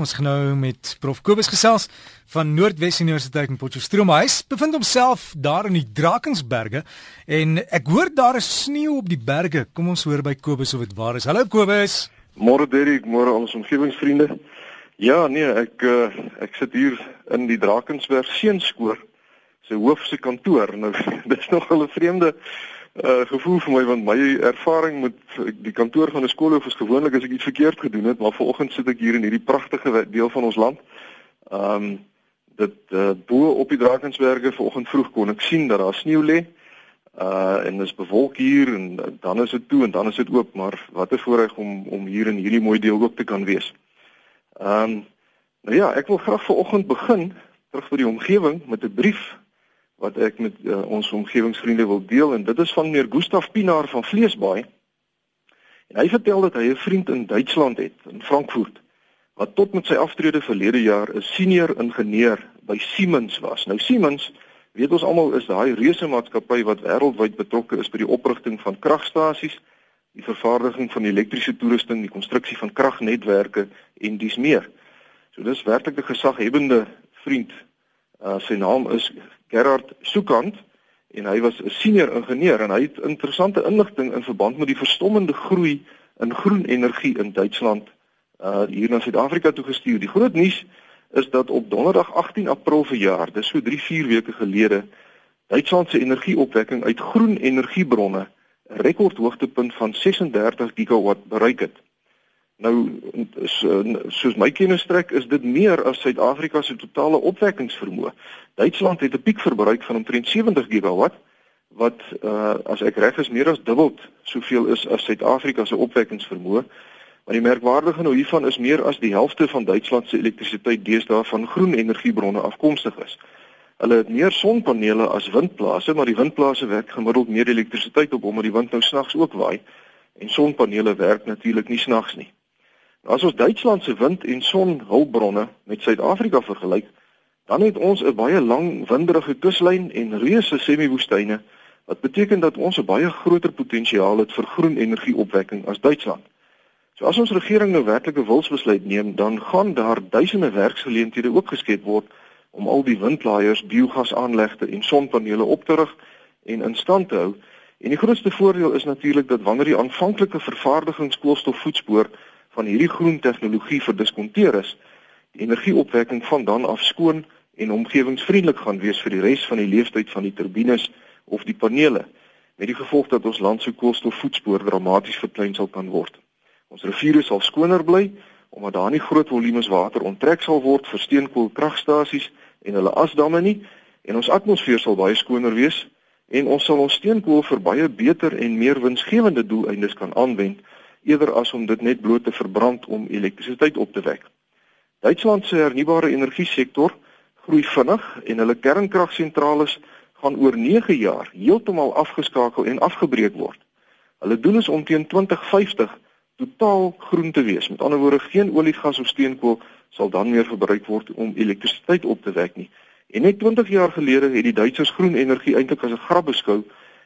Ons gaan nou met Prof Kobus gesels van Noordwes Universiteit in Potchefstroom. Hy bevind homself daar in die Drakensberge en ek hoor daar is sneeu op die berge. Kom ons hoor by Kobus of dit waar is. Hallo Kobus. Môre Derek, môre ons omgewingsvriende. Ja, nee, ek uh, ek sit hier in die Drakensberg seenskoor. Sy hoof se kantoor. Nou dis nog 'n vreemde uh, gevoel vir my want my ervaring met die kantoor van 'n skoolhoof is gewoonlik as ek iets verkeerd gedoen het, maar vanoggend sit ek hier in hierdie pragtige deel van ons land. Ehm um, dit uh, bo op die Drakensberge vanoggend vroeg kon ek sien dat daar sneeu lê. Uh en dit is bewolk hier en dan is dit toe en dan is dit oop, maar wat 'n voorreg om om hier in hierdie mooi deel ook te kan wees. Ehm um, nou ja, ek wil graag vanoggend begin terug by die omgewing met 'n brief wat ek met uh, ons omgewingsvriende wil deel en dit is van meneer Gustaf Pinaar van Vleesbaai. En hy vertel dat hy 'n vriend in Duitsland het, in Frankfurt, wat tot met sy aftrede verlede jaar 'n senior ingenieur by Siemens was. Nou Siemens, weet ons almal, is daai reuse maatskappy wat wêreldwyd betrokke is by die oprigting van kragstasies, die vervaardiging van elektriese toerusting, die konstruksie van kragnetwerke en dies meer. So dis werklik 'n gesaghebende vriend. Uh, sy naam is Gerard Soekant en hy was 'n senior ingenieur en hy het interessante inligting in verband met die verstommende groei in groen energie in Duitsland uh hier na Suid-Afrika toe gestuur. Die groot nuus is dat op Donderdag 18 April verjaar, dis so 3-4 weke gelede, Duitsland se energieopwekking uit groen energiebronne 'n rekordhoogtepunt van 36 gigawatt bereik het. Nou soos my kennis strek is dit meer as Suid-Afrika se totale opwekkingsvermoë. Duitsland het 'n piekverbruik van omtrent 70 gigawatt wat uh, as ek reg is meer as dubbel soveel is as Suid-Afrika se opwekkingsvermoë. Maar die merkwaardige nou hiervan is meer as die helfte van Duitsland se elektrisiteit deesdae van groen energiebronne afkomstig is. Hulle het meer sonpanele as windplase, maar die windplase werk gemiddeld meer elektrisiteit op omdat die wind nou snags ook waai en sonpanele werk natuurlik nie snags nie. As ons Duitsland se wind en sonhulpbronne met Suid-Afrika vergelyk, dan het ons 'n baie lang winderige kuslyn en reuse semi-woestyne wat beteken dat ons 'n baie groter potensiaal het vir groen energieopwekking as Duitsland. So as ons regering nou werklike wilsbesluit neem, dan gaan daar duisende werksgeleenthede ook geskep word om al die windlaaiers, biogasaanlegte en sonpanele op te rig en in stand te hou. En die grootste voordeel is natuurlik dat wanneer die aanvanklike vervaardigingskoolstofvoetspoor van hierdie groen tegnologie verdiskonteer is, die energieopwekking van dan af skoon en omgewingsvriendelik gaan wees vir die res van die lewensduur van die turbines of die panele, met die gevolg dat ons land se koolstofvoetspoor dramaties verklein sal kan word. Ons riviere sal skoner bly omdat daar nie groot volumes water onttrek sal word vir steenkoolkragstasies en hulle asdamme nie en ons atmosfeer sal baie skoner wees en ons sal ons steenkool vir baie beter en meer winsgewende doeleindes kan aanwend eerder as om dit net bloot te verbrand om elektrisiteit op te wek. Duitsland se hernubare energie sektor groei vinnig en hulle kernkragsentrales gaan oor 9 jaar heeltemal afgeskakel en afgebreek word. Hulle doel is om teen 2050 totaal groen te wees. Met ander woorde, geen olie, gas of steenkool sal dan meer verbruik word om elektrisiteit op te wek nie. En net 20 jaar gelede het die Duitsers groen energie eintlik as 'n grap beskou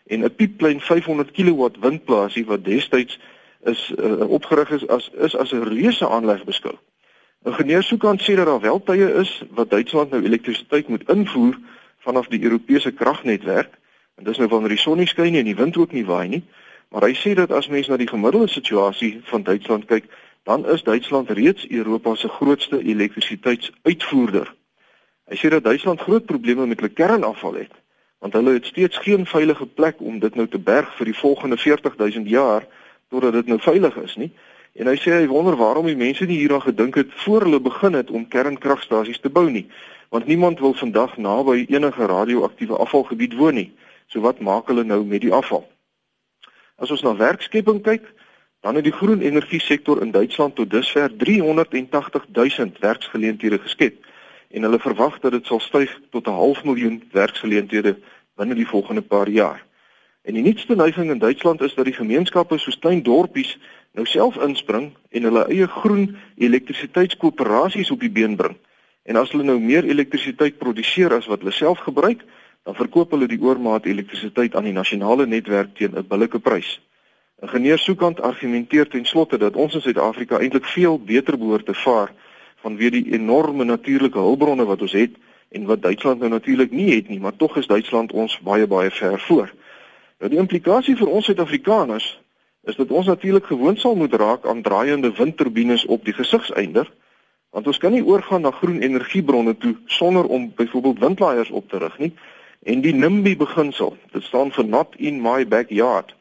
en 'n piepklein 500 kW windplaasie wat destyds is uh, opgerig is as is as 'n reuse aanleg beskou. Ingenieur Soekant sê dat daar wel tye is wat Duitsland nou elektrisiteit moet invoer vanaf die Europese kragnetwerk en dis nou wanneer die son nie skyn en die wind ook nie waai nie. Maar hy sê dat as mens na die gemiddelde situasie van Duitsland kyk, dan is Duitsland reeds Europa se grootste elektrisiteitsuitvoerder. Hy sê dat Duitsland groot probleme met hulle kernafval het, want hulle het steeds geen veilige plek om dit nou te berg vir die volgende 40000 jaar totdat dit nou veilig is nie. En hy sê hy wonder waarom die mense nie hieraan gedink het voor hulle begin het om kernkragstasies te bou nie, want niemand wil vandag naby enige radioaktiewe afvalgebied woon nie. So wat maak hulle nou met die afval? As ons na werkskepping kyk, dan het die groen energie sektor in Duitsland tot dusver 380 000 werksgeleenthede geskep en hulle verwag dat dit sal styg tot 'n half miljoen werksgeleenthede binne die volgende paar jaar. En die nuutste neiging in Duitsland is dat die gemeenskappe soos klein dorpies nou self inspring en hulle eie groen elektrisiteitskoöperasies op die been bring. En as hulle nou meer elektrisiteit produseer as wat hulle self gebruik, dan verkoop hulle die oormaat elektrisiteit aan die nasionale netwerk teen 'n billike prys. Ingenieur Soekant argumenteer ten slotte dat ons in Suid-Afrika eintlik veel beter behoort te vaar vanweë die enorme natuurlike hulpbronne wat ons het en wat Duitsland nou natuurlik nie het nie, maar tog is Duitsland ons baie baie ver voor. Nou die implikasie vir ons Suid-Afrikaners is dat ons natuurlik gewoond sal moet raak aan draaiende windturbines op die gesigseinder, want ons kan nie oorgaan na groen energiebronne toe sonder om byvoorbeeld windlaaiers op te rig nie. En die NIMBY beginsel, dit staan vir not in my backyard,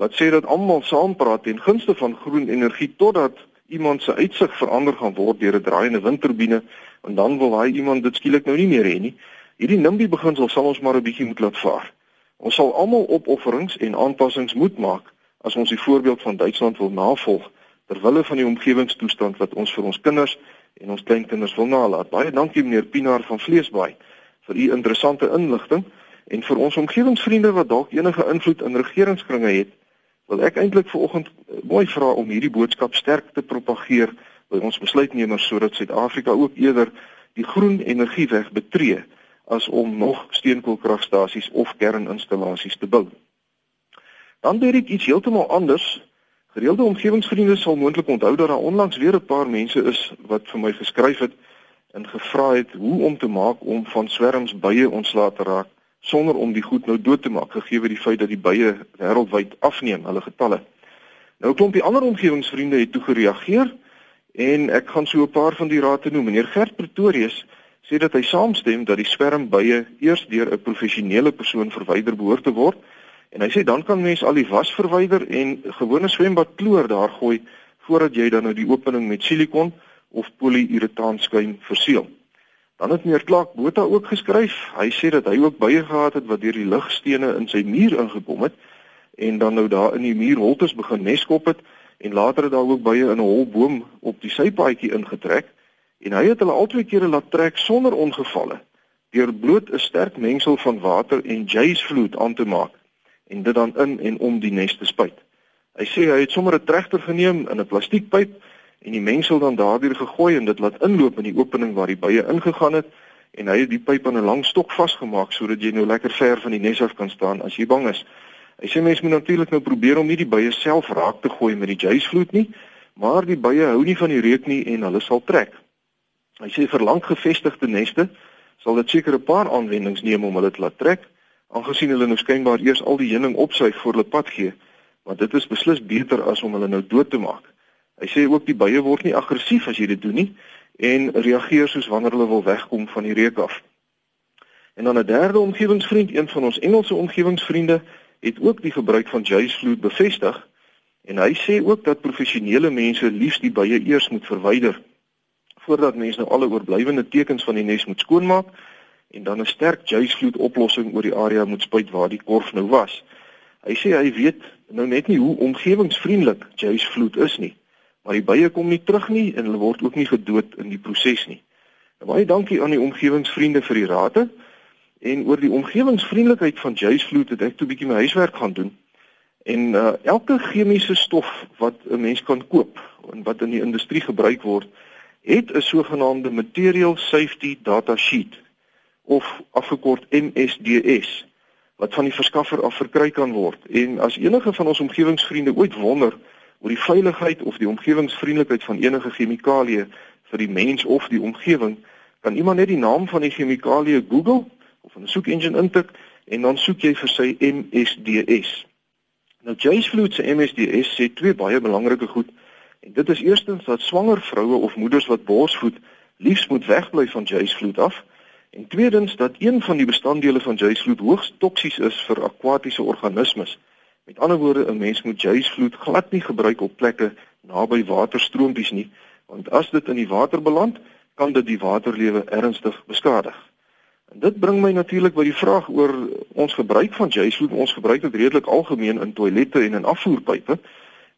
wat sê dat almal saampraat ten gunste van groen energie totdat iemand se uitsig verander gaan word deur 'n draaiende windturbine en dan wil hy iemand dit skielik nou nie meer hê nie. Hierdie NIMBY beginsel sal ons maar 'n bietjie moet laat vaar. Ons sal almal opofferings en aanpassings moet maak as ons die voorbeeld van Duitsland wil navolg ter wille van die omgewingstoestand wat ons vir ons kinders en ons kleinkinders wil nalaat. Baie dankie meneer Pinaar van Vleesbaai vir u interessante inligting en vir ons omgewingsvriende wat dalk enige invloed in regeringskringe het wil ek eintlik vanoggend eh, mooi vra om hierdie boodskap sterk te propageer by ons besluitnemers sodat Suid-Afrika ook eerder die groen energieweg betree as om nog steenkoolkragstasies of kerninstallasies te bou. Dan weet ek iets heeltemal anders. Gereelde omgewingsvriende sal moontlik onthou dat daar onlangs weer 'n paar mense is wat vir my geskryf het en gevra het hoe om te maak om van swerms bye ontslae te raak sonder om die goed nou dood te maak gegee die feit dat die bye wêreldwyd afneem hulle getalle. Nou klompie ander omgewingsvriende het toe gereageer en ek gaan so 'n paar van die raad te noem. Meneer Gert Pretorius sê dat hy saamstem dat die swermbye eers deur 'n professionele persoon verwyder behoort te word en hy sê dan kan mens al die was verwyder en gewone swembad kloor daar gooi voordat jy dan nou die opening met silikon of poliuretaanskuim verseël. Dan het meneer Clark Botha ook geskryf. Hy sê dat hy ook baie gehad het wat deur die ligstene in sy muur ingekom het en dan nou daar in die muurholtes begin neskop het en later het daar ook baie in 'n holboom op die sypaadjie ingetrek en hy het hulle albei kere laat trek sonder ongevalle deur bloot 'n sterk mengsel van water en jazzvloed aan te maak en dit dan in en om die nes te spuit. Hy sê hy het sommer 'n trechter geneem in 'n plastiekpyp en die mengsel dan daardeur gegooi en dit laat inloop in die opening waar die bye ingegaan het en hy het die pyp aan 'n lang stok vasgemaak sodat jy nou lekker ver van die nes af kan staan as jy bang is. Hy sê mense moet natuurlik nou probeer om nie die bye self raak te gooi met die jazzvloed nie, maar die bye hou nie van die reuk nie en hulle sal trek. Hy sê vir lank gevestigde neste sal dit seker 'n paar aanwendings neem om hulle te laat trek, aangesien hulle nou skynbaar eers al die heuning opsuig voor hulle pad gee, want dit is beslis beter as om hulle nou dood te maak. Hy sê ook die bye word nie aggressief as jy dit doen nie en reageer soos wanneer hulle wil wegkom van die reuk af. En dan 'n derde omgewingsvriend, een van ons Engelse omgewingsvriende, het ook die gebruik van jazzvloed bevestig en hy sê ook dat professionele mense liefs die bye eers moet verwyder voordat mense nou alle oorblywende tekens van die nes moet skoonmaak en dan 'n sterk jazzvloed oplossing oor die area moet spuit waar die korf nou was. Hy sê hy weet nou net nie hoe omgewingsvriendelik jazzvloed is nie maar die bye kom nie terug nie en hulle word ook nie gedood in die proses nie. Nou, baie dankie aan die omgewingsvriende vir die raad en oor die omgewingsvriendelikheid van Jaysvloed het ek toe bietjie my huiswerk gaan doen. En uh, elke chemiese stof wat 'n mens kan koop en wat in die industrie gebruik word, het 'n sogenaamde material safety data sheet of afgekort MSDS wat van die verskaffer af verkry kan word. En as enige van ons omgewingsvriende ooit wonder oor die veiligheid of die omgewingsvriendelikheid van enige chemikalie vir die mens of die omgewing, kan iemand net die naam van die chemikalie Google of in 'n soek engine intik en dan soek jy vir sy MSDS. Nou Jace Fluid se MSDS sê twee baie belangrike goed. En dit is eerstens dat swanger vroue of moeders wat borsvoed liefs moet wegbly van Fluid af. En tweedens dat een van die bestanddele van Fluid hoogs toksies is vir akwatiese organismes. Met ander woorde, 'n mens moet juisvloed glad nie gebruik op plekke naby waterstroompies nie, want as dit in die water beland, kan dit die waterlewe ernstig beskadig. En dit bring my natuurlik by die vraag oor ons gebruik van juisvloed. Ons gebruik dit redelik algemeen in toilette en in afvoerpype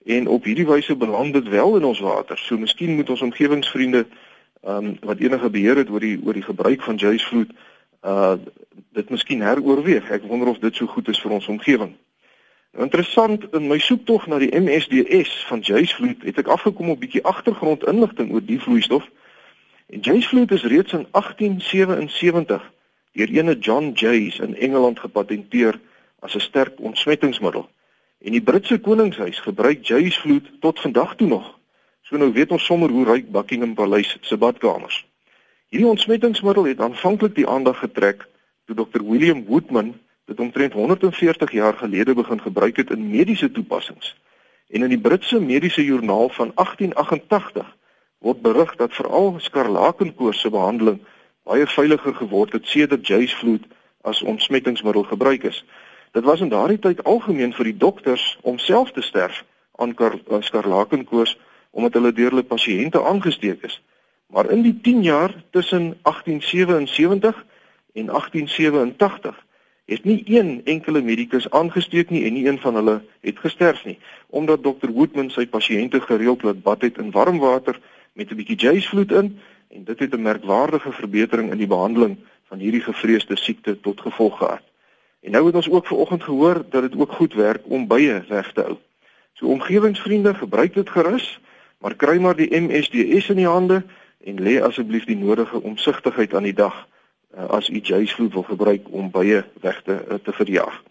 en op hierdie wyse beland dit wel in ons water. So miskien moet ons omgewingsvriende ehm um, wat enige beheer het oor die oor die gebruik van juisvloed uh dit miskien heroorweeg. Ek wonder of dit so goed is vir ons omgewing. Interessant in my soektog na die MSDS van Jaysvloed het ek afgekom op bietjie agtergrondinligting oor die vloeistof. En Jaysvloed is reeds in 1877 deur ene John Jays in Engeland gepatenteer as 'n sterk ontsmettingsmiddel. En die Britse koningshuis gebruik Jaysvloed tot vandag toe nog So nou weet ons sommer hoe ryk Buckingham Paleis se badkamers. Hierdie ontsmettingsmiddel het aanvanklik die aandag getrek toe Dr William Woodman dit omtrent 140 jaar gelede begin gebruik het in mediese toepassings. En in die Britse Mediese Joernaal van 1888 word berig dat veral skarlakenkoors se behandeling baie veiliger geword het sedert Jaysvloed as ontsmettingsmiddel gebruik is. Dit was in daardie tyd algemeen vir die dokters om self te sterf aan skarlakenkoors omdat hulle deur hulle pasiënte aangesteek is. Maar in die 10 jaar tussen 1877 en 1887 het nie een enkele medikus aangesteek nie en nie een van hulle het gesterf nie omdat dokter Woodman sy pasiënte gereeld laat bad het in warm water met 'n bietjie jaysvloed in en dit het 'n merkwaardige verbetering in die behandeling van hierdie gevreesde siekte tot gevolg gehad. En nou het ons ook vanoggend gehoor dat dit ook goed werk om bye weg te hou. So omgewingsvriende gebruik dit gerus, maar kry maar die MSDS in die hande en lê asseblief die nodige omsigtigheid aan die dag uh, as u jaysvloed wil gebruik om bye weg te uh, te verjaag.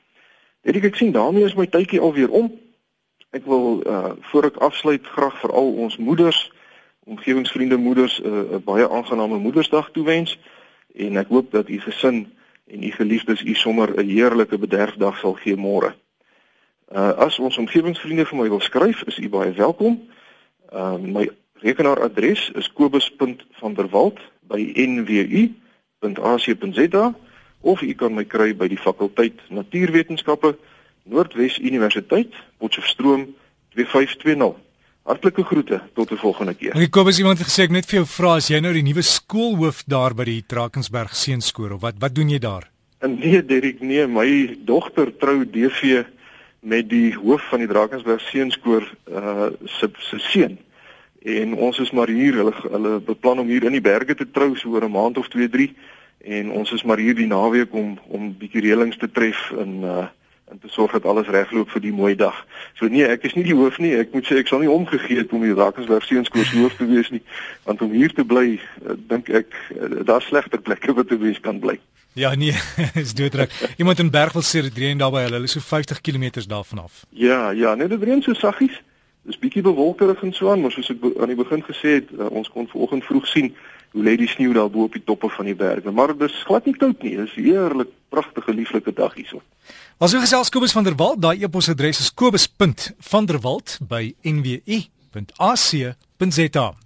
Dit ek sien daarmee is my tydjie alweer om. Ek wil uh, voor ek afsluit graag vir al ons moeders, omgewingsvriende moeders 'n uh, baie aangename Moedersdag toewens en ek hoop dat u gesin en u geliefdes u sommer 'n heerlike bederfdag sal gee môre. Uh as ons omgewingsvriende vir my wil skryf, is u baie welkom. Uh my Rekenaaradres is kobus.vanderwalt@nwu.ac.za of u kan my kry by die fakulteit Natuurwetenskappe Noordwes Universiteit Potchefstroom 2520. Hartlike groete tot 'n volgende keer. Ek Kobus iemand het gesê ek net vir jou vra as jy nou die nuwe skoolhoof daar by die Drakensberg Seunskool of wat wat doen jy daar? Nee, Derek, nee, my dogter trou DV met die hoof van die Drakensberg Seunskool uh se se seun en ons is maar hier hulle hulle beplan om hier in die berge te trou so oor 'n maand of 2 3 en ons is maar hier die naweek om om bietjie reëlings te tref in uh en te sorg dat alles regloop vir die mooi dag. So nee, ek is nie die hoof nie. Ek moet sê ek sal nie omgegee het om die Drakensberg seunskool se hoof te wees nie, want om hier te bly, uh, dink ek uh, daar's slegter plekke wat te wees kan bly. Ja nee, is doodruk. Iemand in Bergwil sê dit reën daar by hulle, hulle is so 50 km daarvan af. Ja, ja, net dit reën so saggies. Dis bietjie bewolkerig en so aan, maar soos ek aan die begin gesê het, uh, ons kon vanoggend vroeg sien hoe lê die sneeu daar bo op die toppe van die berge. Maar dit is glad nie koud nie. Dis 'n heerlik pragtige lieflike dag hierso. Ons so gesels Kobus van der Walt, daai e-posadres is kobus.vanderwalt@nwu.ac.za.